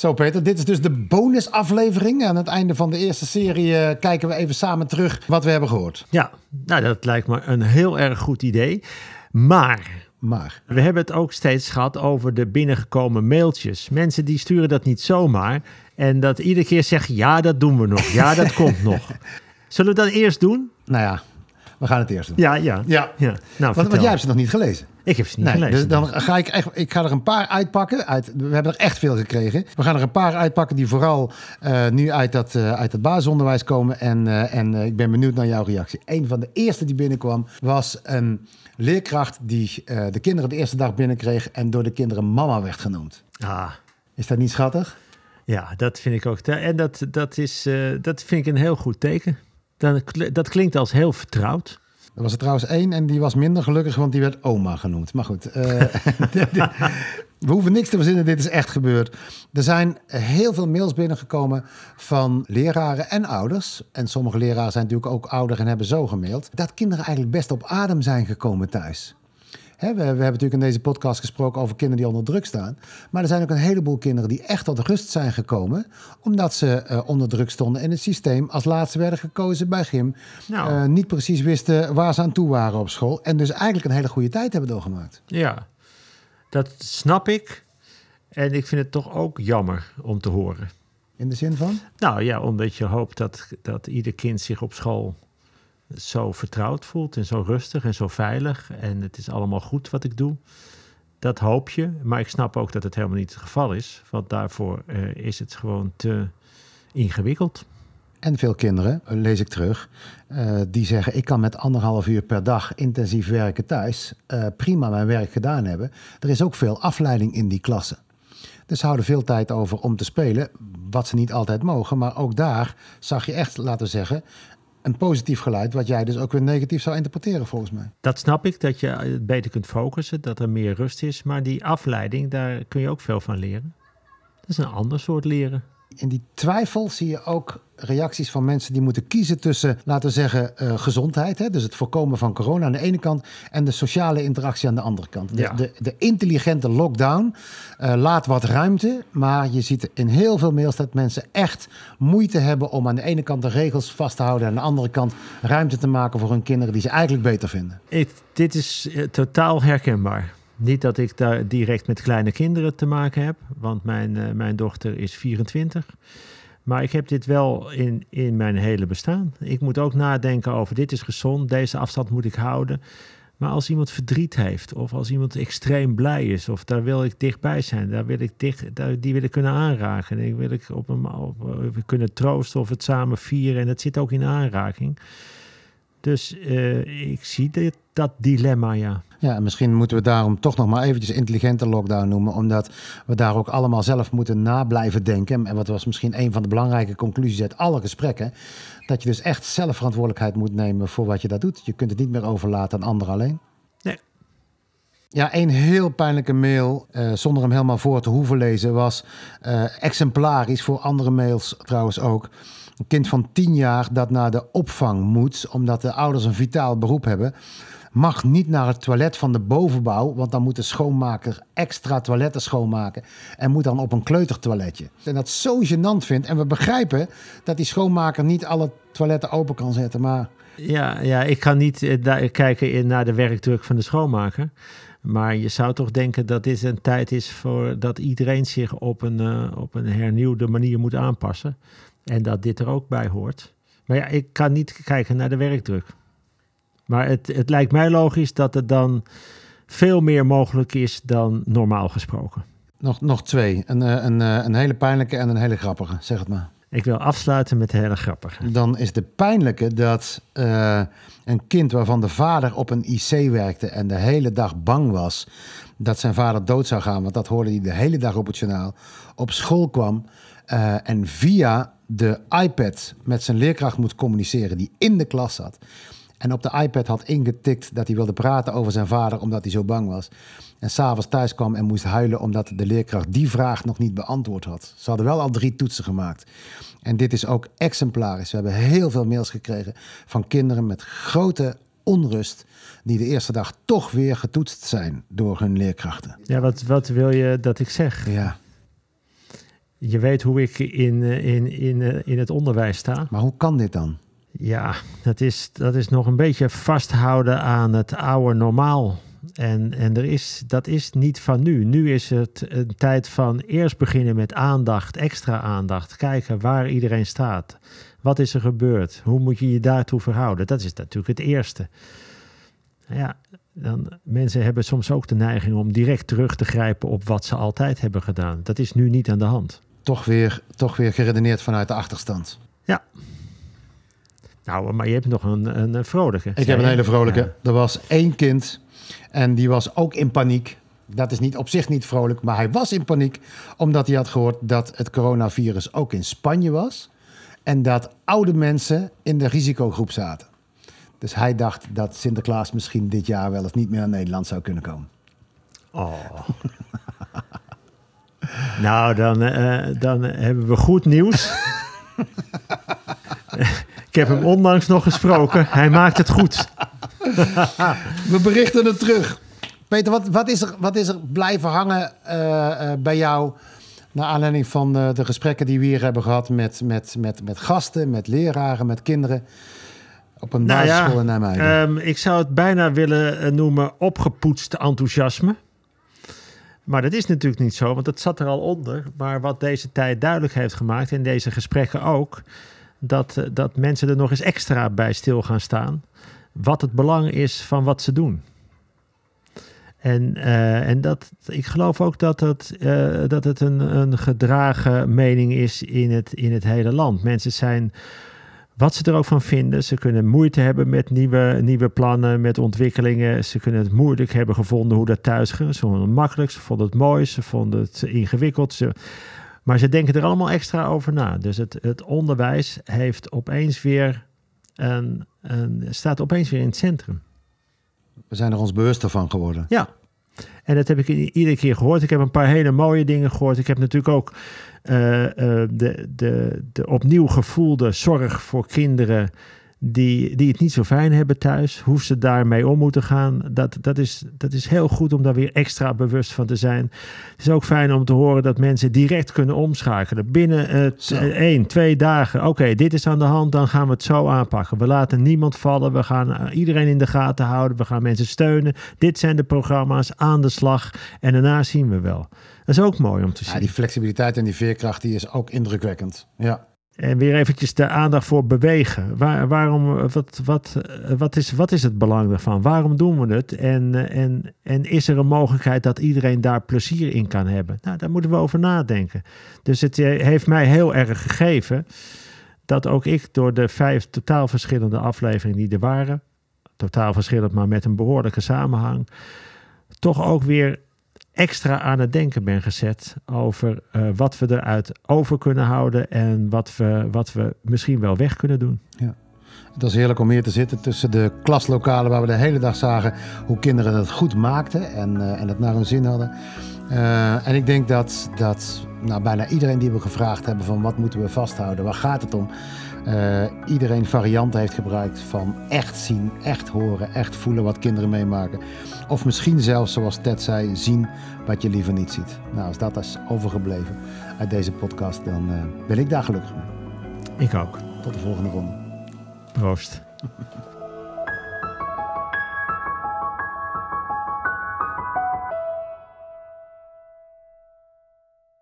Zo Peter, dit is dus de bonusaflevering. Aan het einde van de eerste serie eh, kijken we even samen terug wat we hebben gehoord. Ja, nou dat lijkt me een heel erg goed idee. Maar Maar, we hebben het ook steeds gehad over de binnengekomen mailtjes. Mensen die sturen dat niet zomaar. En dat iedere keer zeggen, ja dat doen we nog. Ja, dat komt nog. Zullen we dat eerst doen? nou ja, we gaan het eerst doen. Ja, ja. Ja. ja. Nou, Want, want jij hebt ze nog niet gelezen. Ik heb ze niet Nee, gelezen. dus dan ga ik echt, ik ga er een paar uitpakken. Uit, we hebben er echt veel gekregen. We gaan er een paar uitpakken die vooral eh, nu uit dat, eh, uit het basisonderwijs komen. En, eh, en ik ben benieuwd naar jouw reactie. Een van de eerste die binnenkwam was een leerkracht die de kinderen de eerste dag binnenkreeg en door de kinderen mama werd genoemd. Ah, Is dat niet schattig? ja, dat vind ik ook. En dat, dat, is, dat vind ik een heel goed teken. Dan, dat klinkt als heel vertrouwd. Er was er trouwens één en die was minder gelukkig, want die werd oma genoemd. Maar goed, eh, we hoeven niks te verzinnen, dit is echt gebeurd. Er zijn heel veel mails binnengekomen van leraren en ouders. En sommige leraren zijn natuurlijk ook ouder en hebben zo gemaild. Dat kinderen eigenlijk best op adem zijn gekomen thuis. We hebben natuurlijk in deze podcast gesproken over kinderen die onder druk staan. Maar er zijn ook een heleboel kinderen die echt tot rust zijn gekomen. Omdat ze eh, onder druk stonden in het systeem. Als laatste werden gekozen bij gym. Nou. eh, niet precies wisten waar ze aan toe waren op school. En dus eigenlijk een hele goede tijd hebben doorgemaakt. Ja, dat snap ik. En ik vind het toch ook jammer om te horen. In de zin van? Nou ja, omdat je hoopt dat, dat ieder kind zich op school zo vertrouwd voelt en zo rustig en zo veilig. En het is allemaal goed wat ik doe. Dat hoop je. Maar ik snap ook dat het helemaal niet het geval is. Want daarvoor eh, is het gewoon te ingewikkeld. En veel kinderen, eh, lees ik terug, eh, die zeggen: Ik kan met anderhalf uur per dag intensief werken thuis, prima mijn werk gedaan hebben. Er is ook veel afleiding in die klassen. Dus ze houden veel tijd over om te spelen, wat ze niet altijd mogen. Maar ook daar zag je echt, laten we zeggen, een positief geluid, wat jij dus ook weer negatief zou interpreteren, volgens mij. Dat snap ik, dat je beter kunt focussen, dat er meer rust is. Maar die afleiding, daar kun je ook veel van leren. Dat is een ander soort leren. In die twijfel zie je ook reacties van mensen die moeten kiezen tussen, laten we zeggen, eh, gezondheid. Hè? Dus het voorkomen van corona aan de ene kant en de sociale interactie aan de andere kant. De, Ja. de, de intelligente lockdown eh, laat wat ruimte, maar je ziet in heel veel mails dat mensen echt moeite hebben om aan de ene kant de regels vast te houden en aan de andere kant ruimte te maken voor hun kinderen die ze eigenlijk beter vinden. Ik, dit is eh, totaal herkenbaar. Niet dat ik daar direct met kleine kinderen te maken heb, want mijn, eh, mijn dochter is 24. Maar ik heb dit wel in, in mijn hele bestaan. Ik moet ook nadenken over dit is gezond, deze afstand moet ik houden. Maar als iemand verdriet heeft, of als iemand extreem blij is, of daar wil ik dichtbij zijn, daar wil ik dicht, die wil ik kunnen aanraken. En die wil ik op een, op, we kunnen troosten of het samen vieren. En dat zit ook in aanraking. Dus eh, ik zie dit, dat dilemma, ja. Ja, en misschien moeten we daarom toch nog maar eventjes intelligente lockdown noemen. Omdat we daar ook allemaal zelf moeten na blijven denken. En wat was misschien een van de belangrijke conclusies uit alle gesprekken. Dat je dus echt zelf verantwoordelijkheid moet nemen voor wat je daar doet. Je kunt het niet meer overlaten aan anderen alleen. Ja, een heel pijnlijke mail, eh, zonder hem helemaal voor te hoeven lezen, was eh, exemplarisch voor andere mails trouwens ook. Een kind van 10 jaar dat naar de opvang moet, omdat de ouders een vitaal beroep hebben, mag niet naar het toilet van de bovenbouw, want dan moet de schoonmaker extra toiletten schoonmaken en moet dan op een kleutertoiletje. En dat zo gênant vindt. En we begrijpen dat die schoonmaker niet alle toiletten open kan zetten, maar Ja, ja ik ga niet daar kijken naar de werkdruk van de schoonmaker. Maar je zou toch denken dat dit een tijd is voor dat iedereen zich op een, eh, op een hernieuwde manier moet aanpassen. En dat dit er ook bij hoort. Maar ja, ik kan niet kijken naar de werkdruk. Maar het, het lijkt mij logisch dat het dan veel meer mogelijk is dan normaal gesproken. nog, nog twee. Een, eh, een, eh, een hele pijnlijke en een hele grappige, zeg het maar. Ik wil afsluiten met de hele grappige. Dan is de pijnlijke dat eh, een kind waarvan de vader op een IC werkte en de hele dag bang was dat zijn vader dood zou gaan, want dat hoorde hij de hele dag op het journaal, op school kwam eh, en via de iPad met zijn leerkracht moet communiceren die in de klas zat. En op de iPad had ingetikt dat hij wilde praten over zijn vader omdat hij zo bang was. En s'avonds thuis kwam en moest huilen omdat de leerkracht die vraag nog niet beantwoord had. Ze hadden wel al drie toetsen gemaakt. En dit is ook exemplarisch. We hebben heel veel mails gekregen van kinderen met grote onrust... die de eerste dag toch weer getoetst zijn door hun leerkrachten. Ja, wat, wat wil je dat ik zeg? Ja, Je weet hoe ik in, in, in, in het onderwijs sta. Maar hoe kan dit dan? Ja, dat is, dat is nog een beetje vasthouden aan het oude normaal. En, en er is, dat is niet van nu. Nu is het een tijd van eerst beginnen met aandacht, extra aandacht. Kijken waar iedereen staat. Wat is er gebeurd? Hoe moet je je daartoe verhouden? Dat is natuurlijk het eerste. Ja, dan, mensen hebben soms ook de neiging om direct terug te grijpen op wat ze altijd hebben gedaan. Dat is nu niet aan de hand. Toch weer, toch weer geredeneerd vanuit de achterstand. Ja. Nou, maar je hebt nog een, een, vrolijke. Ik heb een hele vrolijke. Er was één kind en die was ook in paniek. Dat is niet op zich niet vrolijk, maar hij was in paniek omdat hij had gehoord dat het coronavirus ook in Spanje was en dat oude mensen in de risicogroep zaten. Dus hij dacht dat Sinterklaas misschien dit jaar wel eens niet meer naar Nederland zou kunnen komen. Oh. nou, dan, uh, dan hebben we goed nieuws. Ik heb hem onlangs nog gesproken. Hij maakt het goed. we berichten het terug. Peter, wat, wat, is, er, wat is er blijven hangen uh, uh, bij jou... naar aanleiding van de gesprekken die we hier hebben gehad... met, met, met, met gasten, met leraren, met kinderen... Op een nou basisschool ja, in Nijmegen. Um, ik zou het bijna willen noemen opgepoetst enthousiasme. Maar dat is natuurlijk niet zo, want dat zat er al onder. Maar wat deze tijd duidelijk heeft gemaakt, in deze gesprekken ook, dat, dat mensen er nog eens extra bij stil gaan staan. Wat het belang is van wat ze doen. En, uh, en dat, ik geloof ook dat het, uh, dat het een, een gedragen mening is in het, in het hele land. Mensen zijn wat ze er ook van vinden. Ze kunnen moeite hebben met nieuwe, nieuwe plannen, met ontwikkelingen. Ze kunnen het moeilijk hebben gevonden hoe dat thuis ging. Ze vonden het makkelijk, ze vonden het mooi, ze vonden het ingewikkeld. Ze, maar ze denken er allemaal extra over na. Dus het, het onderwijs heeft opeens weer een, een, staat opeens weer in het centrum. We zijn er ons bewuster van geworden. Ja, en dat heb ik iedere keer gehoord. Ik heb een paar hele mooie dingen gehoord. Ik heb natuurlijk ook uh, uh, de, de, de opnieuw gevoelde zorg voor kinderen die, die het niet zo fijn hebben thuis, hoe ze daarmee om moeten gaan. Dat, dat, is, dat is heel goed om daar weer extra bewust van te zijn. Het is ook fijn om te horen dat mensen direct kunnen omschakelen. Binnen uh, één, twee dagen. Oké, dit is aan de hand, dan gaan we het zo aanpakken. We laten niemand vallen. We gaan iedereen in de gaten houden. We gaan mensen steunen. Dit zijn de programma's aan de slag. En daarna zien we wel. Dat is ook mooi om te zien. Ja, die flexibiliteit en die veerkracht die is ook indrukwekkend. Ja. En weer eventjes de aandacht voor bewegen. Waar, waarom, wat, wat, wat, is, wat is het belang daarvan? Waarom doen we het? En, en, en is er een mogelijkheid dat iedereen daar plezier in kan hebben? Nou, daar moeten we over nadenken. Dus het eh, heeft mij heel erg gegeven dat ook ik door de vijf totaal verschillende afleveringen die er waren, totaal verschillend, maar met een behoorlijke samenhang, toch ook weer extra aan het denken ben gezet over uh, wat we eruit over kunnen houden en wat we, wat we misschien wel weg kunnen doen. Ja. Het was heerlijk om hier te zitten tussen de klaslokalen waar we de hele dag zagen hoe kinderen het goed maakten en, uh, en het naar hun zin hadden. Uh, en ik denk dat, dat nou, bijna iedereen die we gevraagd hebben van wat moeten we vasthouden, waar gaat het om, uh, iedereen varianten heeft gebruikt van echt zien, echt horen, echt voelen wat kinderen meemaken. Of misschien zelfs, zoals Ted zei, zien wat je liever niet ziet. Nou, als dat is overgebleven uit deze podcast, dan uh, ben ik daar gelukkig mee. Ik ook. Tot de volgende ronde. Proost.